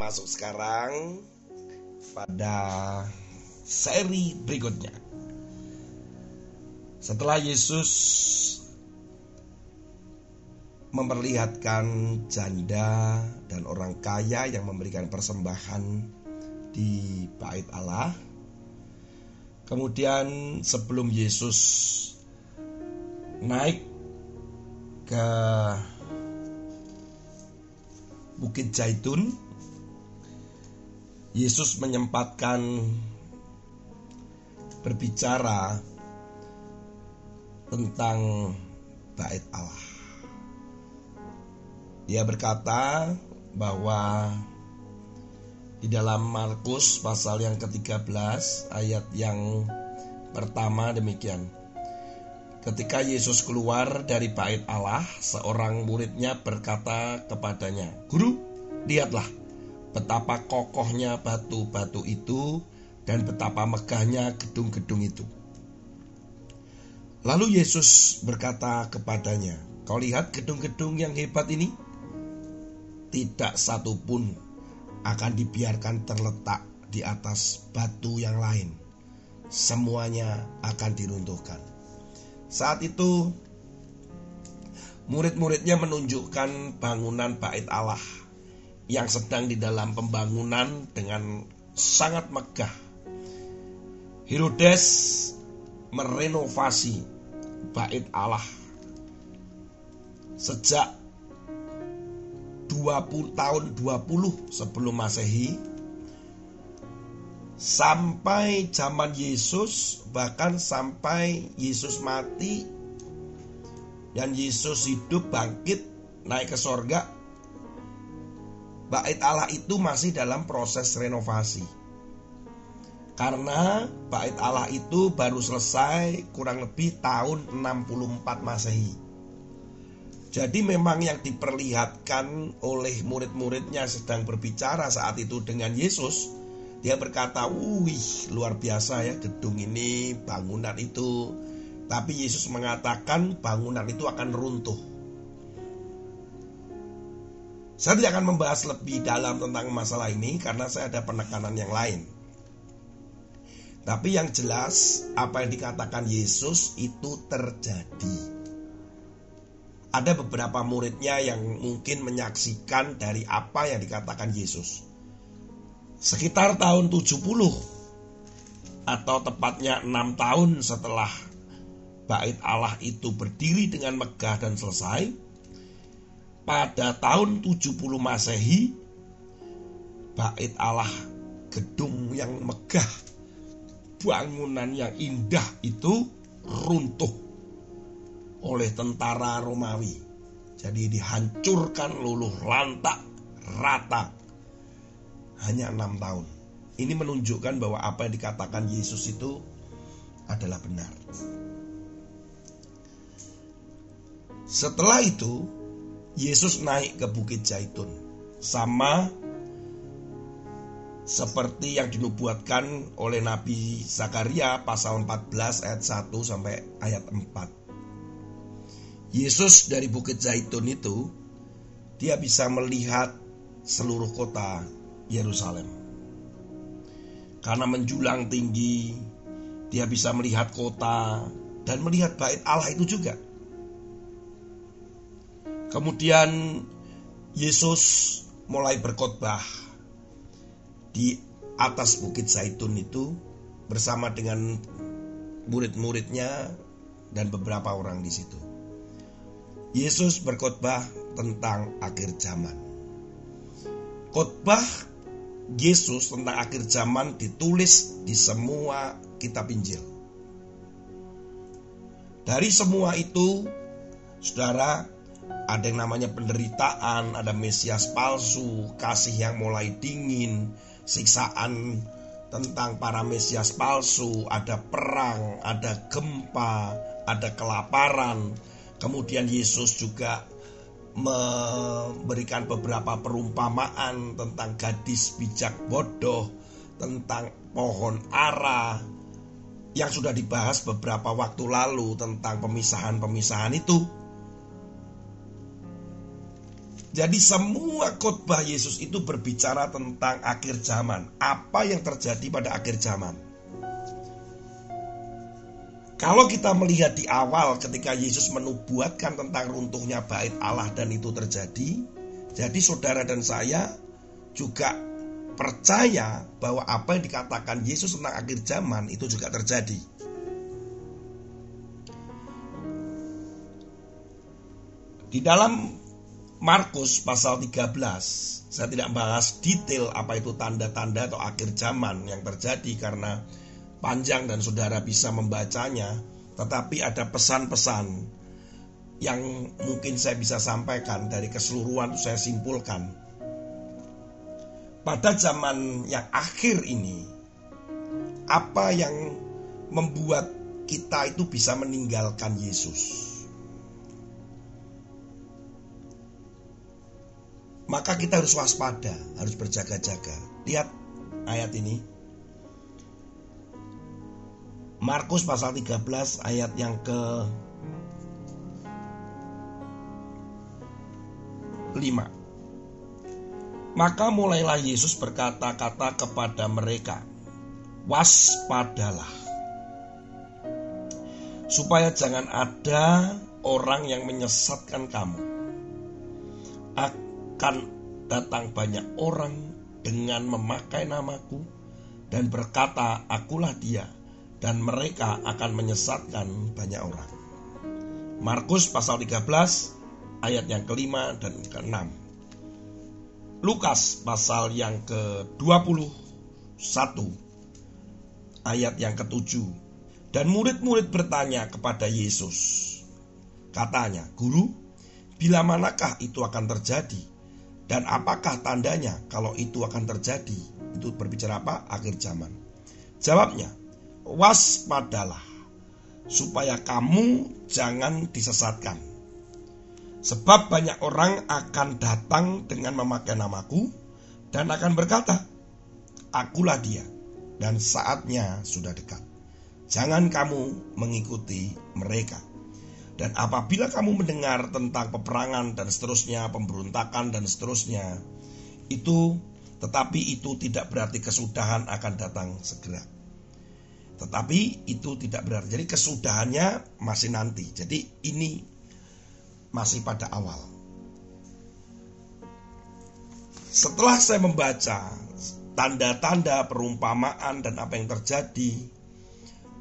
masuk sekarang pada seri berikutnya. Setelah Yesus memperlihatkan janda dan orang kaya yang memberikan persembahan di bait Allah. Kemudian sebelum Yesus naik ke Bukit Zaitun, Yesus menyempatkan berbicara tentang bait Allah. Dia berkata bahwa di dalam Markus pasal yang ke-13 ayat yang pertama demikian. Ketika Yesus keluar dari bait Allah, seorang muridnya berkata kepadanya, "Guru, lihatlah betapa kokohnya batu-batu itu dan betapa megahnya gedung-gedung itu." Lalu Yesus berkata kepadanya, "Kau lihat gedung-gedung yang hebat ini? Tidak satu pun akan dibiarkan terletak di atas batu yang lain. Semuanya akan diruntuhkan." Saat itu murid-muridnya menunjukkan bangunan bait Allah yang sedang di dalam pembangunan dengan sangat megah. Herodes merenovasi bait Allah sejak 20 tahun 20 sebelum Masehi sampai zaman Yesus bahkan sampai Yesus mati dan Yesus hidup bangkit naik ke sorga bait Allah itu masih dalam proses renovasi karena bait Allah itu baru selesai kurang lebih tahun 64 Masehi jadi memang yang diperlihatkan oleh murid-muridnya sedang berbicara saat itu dengan Yesus dia berkata, "Wih, luar biasa ya gedung ini, bangunan itu." Tapi Yesus mengatakan bangunan itu akan runtuh. Saya tidak akan membahas lebih dalam tentang masalah ini karena saya ada penekanan yang lain. Tapi yang jelas apa yang dikatakan Yesus itu terjadi. Ada beberapa muridnya yang mungkin menyaksikan dari apa yang dikatakan Yesus. Sekitar tahun 70 atau tepatnya 6 tahun setelah bait Allah itu berdiri dengan megah dan selesai, pada tahun 70 Masehi bait Allah gedung yang megah bangunan yang indah itu runtuh oleh tentara Romawi. Jadi dihancurkan luluh lantak rata hanya enam tahun. Ini menunjukkan bahwa apa yang dikatakan Yesus itu adalah benar. Setelah itu, Yesus naik ke Bukit Zaitun. Sama seperti yang dinubuatkan oleh Nabi Zakaria pasal 14 ayat 1 sampai ayat 4. Yesus dari Bukit Zaitun itu dia bisa melihat seluruh kota Yerusalem. Karena menjulang tinggi, dia bisa melihat kota dan melihat bait Allah itu juga. Kemudian Yesus mulai berkhotbah di atas bukit Zaitun itu bersama dengan murid-muridnya dan beberapa orang di situ. Yesus berkhotbah tentang akhir zaman. Khotbah Yesus tentang akhir zaman ditulis di semua kitab Injil. Dari semua itu, saudara, ada yang namanya penderitaan, ada Mesias palsu, kasih yang mulai dingin, siksaan tentang para Mesias palsu, ada perang, ada gempa, ada kelaparan. Kemudian Yesus juga memberikan beberapa perumpamaan tentang gadis bijak bodoh, tentang pohon ara yang sudah dibahas beberapa waktu lalu tentang pemisahan-pemisahan itu. Jadi semua khotbah Yesus itu berbicara tentang akhir zaman. Apa yang terjadi pada akhir zaman. Kalau kita melihat di awal ketika Yesus menubuatkan tentang runtuhnya bait Allah dan itu terjadi. Jadi saudara dan saya juga percaya bahwa apa yang dikatakan Yesus tentang akhir zaman itu juga terjadi. Di dalam Markus pasal 13 Saya tidak bahas detail apa itu tanda-tanda atau akhir zaman yang terjadi karena panjang dan saudara bisa membacanya Tetapi ada pesan-pesan yang mungkin saya bisa sampaikan dari keseluruhan itu saya simpulkan. Pada zaman yang akhir ini Apa yang membuat kita itu bisa meninggalkan Yesus maka kita harus waspada, harus berjaga-jaga. Lihat ayat ini. Markus pasal 13 ayat yang ke 5. Maka mulailah Yesus berkata-kata kepada mereka, "Waspadalah, supaya jangan ada orang yang menyesatkan kamu akan datang banyak orang dengan memakai namaku dan berkata, "Akulah Dia," dan mereka akan menyesatkan banyak orang. Markus pasal 13 ayat yang kelima dan keenam. Lukas pasal yang ke-21 ayat yang ketujuh. Dan murid-murid bertanya kepada Yesus. Katanya, Guru, bila manakah itu akan terjadi? Dan apakah tandanya kalau itu akan terjadi? Itu berbicara apa? Akhir zaman. Jawabnya, waspadalah supaya kamu jangan disesatkan. Sebab banyak orang akan datang dengan memakai namaku dan akan berkata, Akulah dia dan saatnya sudah dekat. Jangan kamu mengikuti mereka. Dan apabila kamu mendengar tentang peperangan dan seterusnya, pemberontakan dan seterusnya, itu tetapi itu tidak berarti kesudahan akan datang segera. Tetapi itu tidak berarti. Jadi kesudahannya masih nanti. Jadi ini masih pada awal. Setelah saya membaca tanda-tanda perumpamaan dan apa yang terjadi,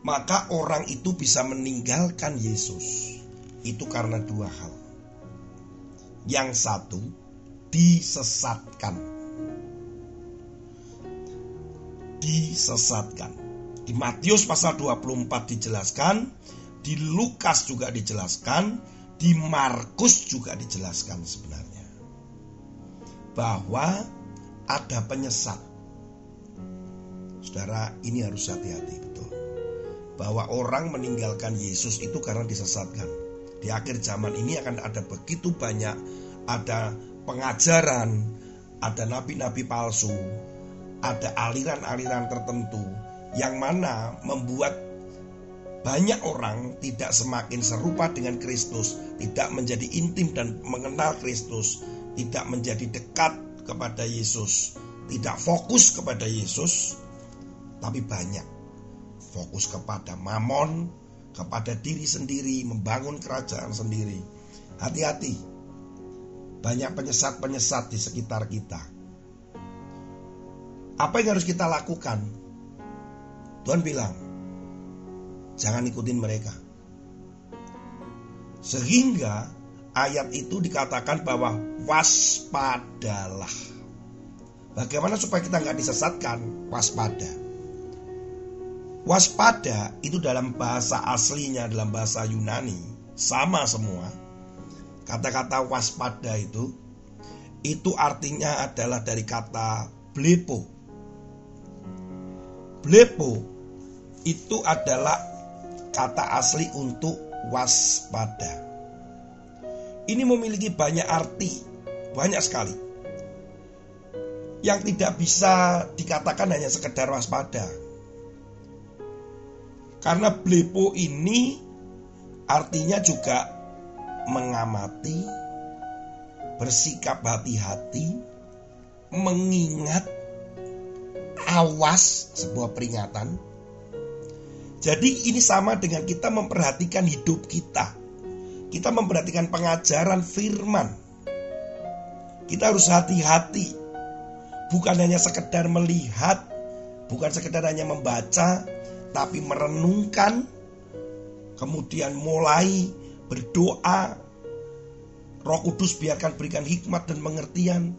maka orang itu bisa meninggalkan Yesus itu karena dua hal. Yang satu, disesatkan. Disesatkan. Di Matius pasal 24 dijelaskan, di Lukas juga dijelaskan, di Markus juga dijelaskan sebenarnya. Bahwa ada penyesat. Saudara, ini harus hati-hati betul. Bahwa orang meninggalkan Yesus itu karena disesatkan di akhir zaman ini akan ada begitu banyak ada pengajaran, ada nabi-nabi palsu, ada aliran-aliran tertentu yang mana membuat banyak orang tidak semakin serupa dengan Kristus, tidak menjadi intim dan mengenal Kristus, tidak menjadi dekat kepada Yesus, tidak fokus kepada Yesus, tapi banyak. Fokus kepada mamon, kepada diri sendiri, membangun kerajaan sendiri. Hati-hati, banyak penyesat-penyesat di sekitar kita. Apa yang harus kita lakukan? Tuhan bilang, jangan ikutin mereka. Sehingga ayat itu dikatakan bahwa waspadalah. Bagaimana supaya kita nggak disesatkan? Waspada. Waspada itu dalam bahasa aslinya, dalam bahasa Yunani, sama semua. Kata-kata waspada itu, itu artinya adalah dari kata blepo. Blepo itu adalah kata asli untuk waspada. Ini memiliki banyak arti, banyak sekali. Yang tidak bisa dikatakan hanya sekedar waspada karena blepo ini artinya juga mengamati, bersikap hati-hati, mengingat awas sebuah peringatan. Jadi ini sama dengan kita memperhatikan hidup kita. Kita memperhatikan pengajaran firman. Kita harus hati-hati. Bukan hanya sekedar melihat, bukan sekedar hanya membaca, tapi merenungkan, kemudian mulai berdoa. Roh Kudus biarkan berikan hikmat dan pengertian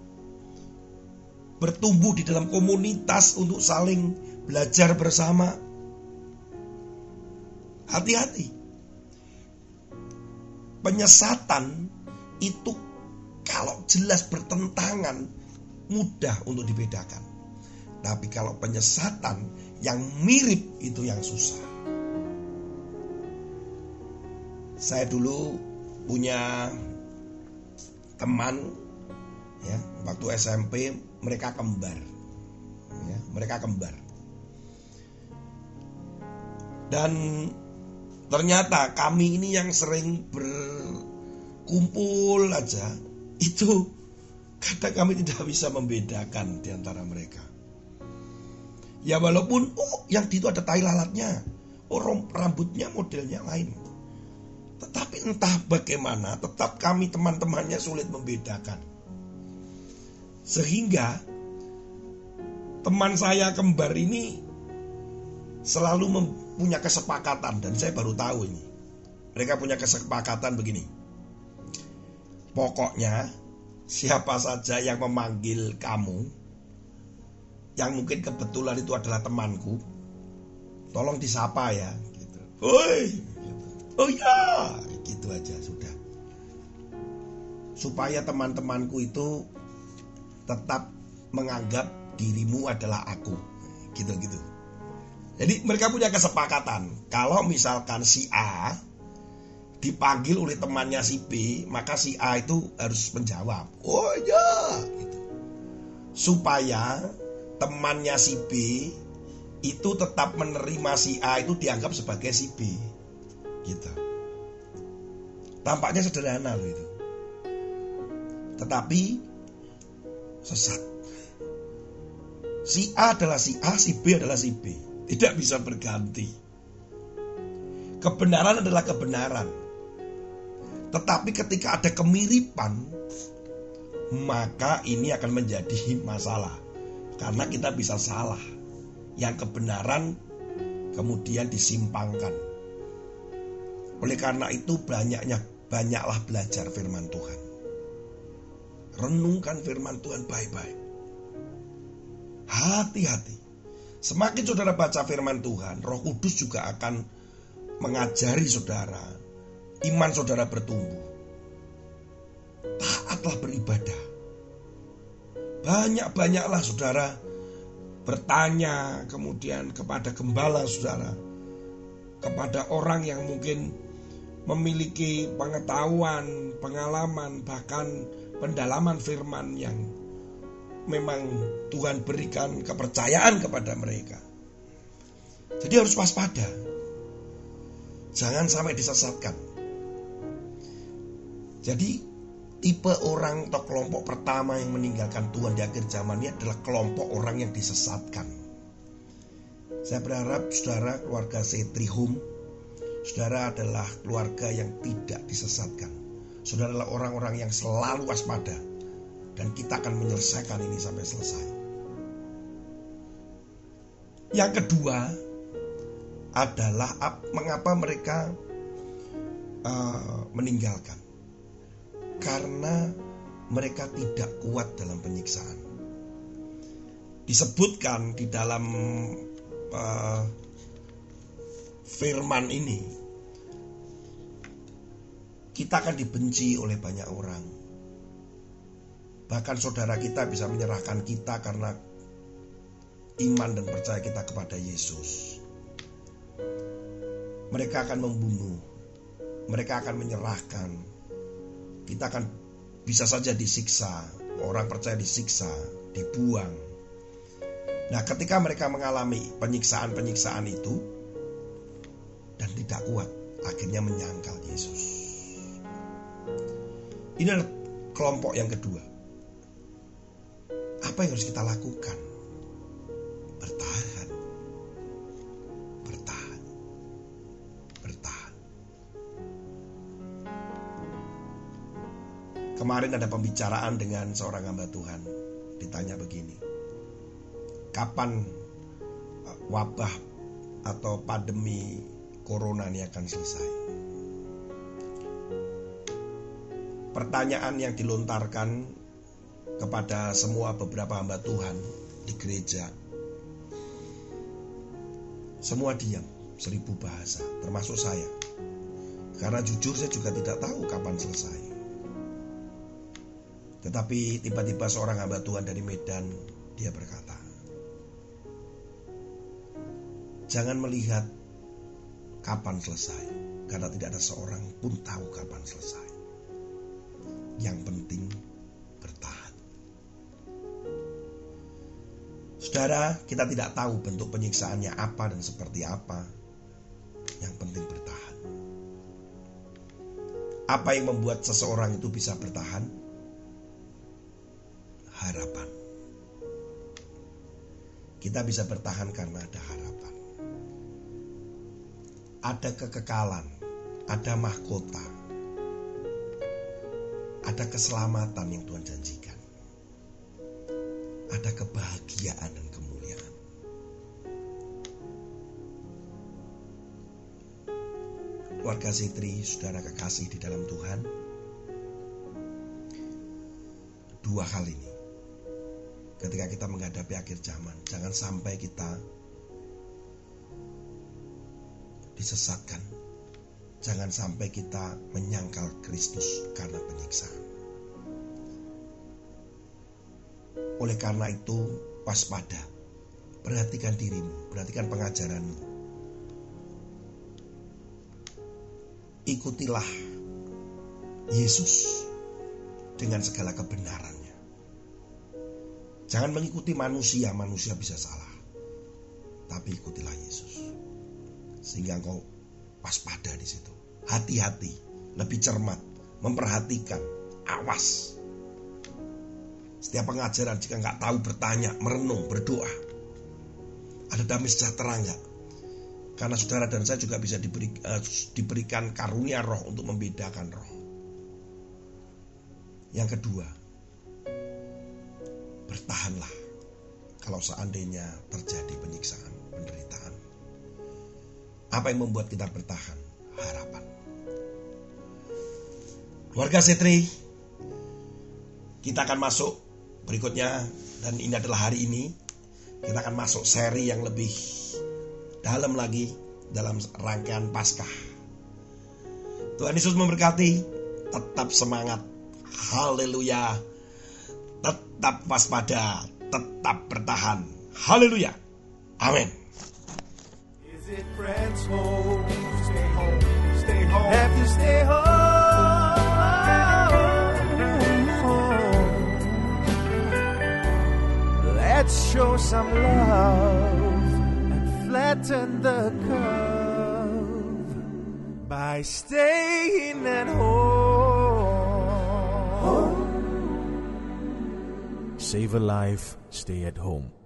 bertumbuh di dalam komunitas untuk saling belajar bersama. Hati-hati. Penyesatan itu kalau jelas bertentangan mudah untuk dibedakan. Tapi kalau penyesatan yang mirip itu yang susah. Saya dulu punya teman ya waktu SMP mereka kembar ya, mereka kembar dan ternyata kami ini yang sering berkumpul aja itu kadang kami tidak bisa membedakan di antara mereka ya walaupun oh yang di itu ada tai lalatnya oh rambutnya modelnya lain tetapi entah bagaimana tetap kami teman-temannya sulit membedakan sehingga teman saya kembar ini selalu punya kesepakatan dan saya baru tahu ini. Mereka punya kesepakatan begini. Pokoknya siapa saja yang memanggil kamu yang mungkin kebetulan itu adalah temanku, tolong disapa ya. Gitu. Oi, oh ya, gitu aja sudah. Supaya teman-temanku itu tetap menganggap dirimu adalah aku. Gitu-gitu. Jadi mereka punya kesepakatan. Kalau misalkan si A dipanggil oleh temannya si B, maka si A itu harus menjawab. Oh iya. Gitu. Supaya temannya si B itu tetap menerima si A itu dianggap sebagai si B. Gitu. Tampaknya sederhana loh itu. Tetapi sesat. Si A adalah si A, si B adalah si B. Tidak bisa berganti. Kebenaran adalah kebenaran. Tetapi ketika ada kemiripan, maka ini akan menjadi masalah. Karena kita bisa salah. Yang kebenaran kemudian disimpangkan. Oleh karena itu banyaknya banyaklah belajar firman Tuhan. Renungkan firman Tuhan baik-baik. Hati-hati. Semakin saudara baca firman Tuhan, Roh Kudus juga akan mengajari saudara. Iman saudara bertumbuh. Taatlah beribadah. Banyak-banyaklah saudara bertanya kemudian kepada gembala saudara. Kepada orang yang mungkin memiliki pengetahuan, pengalaman, bahkan pendalaman firman yang memang Tuhan berikan kepercayaan kepada mereka. Jadi harus waspada. Jangan sampai disesatkan. Jadi tipe orang atau kelompok pertama yang meninggalkan Tuhan di akhir zaman ini adalah kelompok orang yang disesatkan. Saya berharap saudara keluarga Setrihum, saudara adalah keluarga yang tidak disesatkan. Saudara adalah orang-orang yang selalu waspada. Dan kita akan menyelesaikan ini sampai selesai. Yang kedua adalah mengapa mereka uh, meninggalkan. Karena mereka tidak kuat dalam penyiksaan. Disebutkan di dalam uh, firman ini kita akan dibenci oleh banyak orang. Bahkan saudara kita bisa menyerahkan kita karena iman dan percaya kita kepada Yesus. Mereka akan membunuh, mereka akan menyerahkan. Kita akan bisa saja disiksa, orang percaya disiksa, dibuang. Nah, ketika mereka mengalami penyiksaan-penyiksaan itu dan tidak kuat, akhirnya menyangkal Yesus. Ini adalah kelompok yang kedua. Apa yang harus kita lakukan? Bertahan. Kemarin ada pembicaraan dengan seorang hamba Tuhan. Ditanya begini. Kapan uh, wabah atau pandemi corona ini akan selesai? Pertanyaan yang dilontarkan kepada semua beberapa hamba Tuhan di gereja. Semua diam, seribu bahasa, termasuk saya. Karena jujur saya juga tidak tahu kapan selesai. Tetapi tiba-tiba seorang hamba Tuhan dari Medan, dia berkata, Jangan melihat kapan selesai, karena tidak ada seorang pun tahu kapan selesai. Yang penting bertahan. Saudara, kita tidak tahu bentuk penyiksaannya apa dan seperti apa. Yang penting bertahan. Apa yang membuat seseorang itu bisa bertahan? Harapan. Kita bisa bertahan karena ada harapan. Ada kekekalan, ada mahkota, ada keselamatan yang Tuhan janjikan ada kebahagiaan dan kemuliaan. Keluarga Sitri, saudara kekasih di dalam Tuhan, dua hal ini. Ketika kita menghadapi akhir zaman, jangan sampai kita disesatkan. Jangan sampai kita menyangkal Kristus karena penyiksaan. Oleh karena itu, waspada. Perhatikan dirimu, perhatikan pengajaranmu. Ikutilah Yesus dengan segala kebenarannya. Jangan mengikuti manusia, manusia bisa salah. Tapi ikutilah Yesus. Sehingga engkau waspada di situ. Hati-hati, lebih cermat, memperhatikan, awas setiap pengajaran jika nggak tahu bertanya, merenung, berdoa. Ada damai sejahtera nggak? Karena saudara dan saya juga bisa diberi, uh, diberikan karunia roh untuk membedakan roh. Yang kedua, bertahanlah kalau seandainya terjadi penyiksaan, penderitaan. Apa yang membuat kita bertahan? Harapan. Keluarga Setri, kita akan masuk berikutnya dan ini adalah hari ini kita akan masuk seri yang lebih dalam lagi dalam rangkaian Paskah. Tuhan Yesus memberkati, tetap semangat. Haleluya. Tetap waspada, tetap bertahan. Haleluya. Amin. home? Let's show some love and flatten the curve by staying at home. Save a life, stay at home.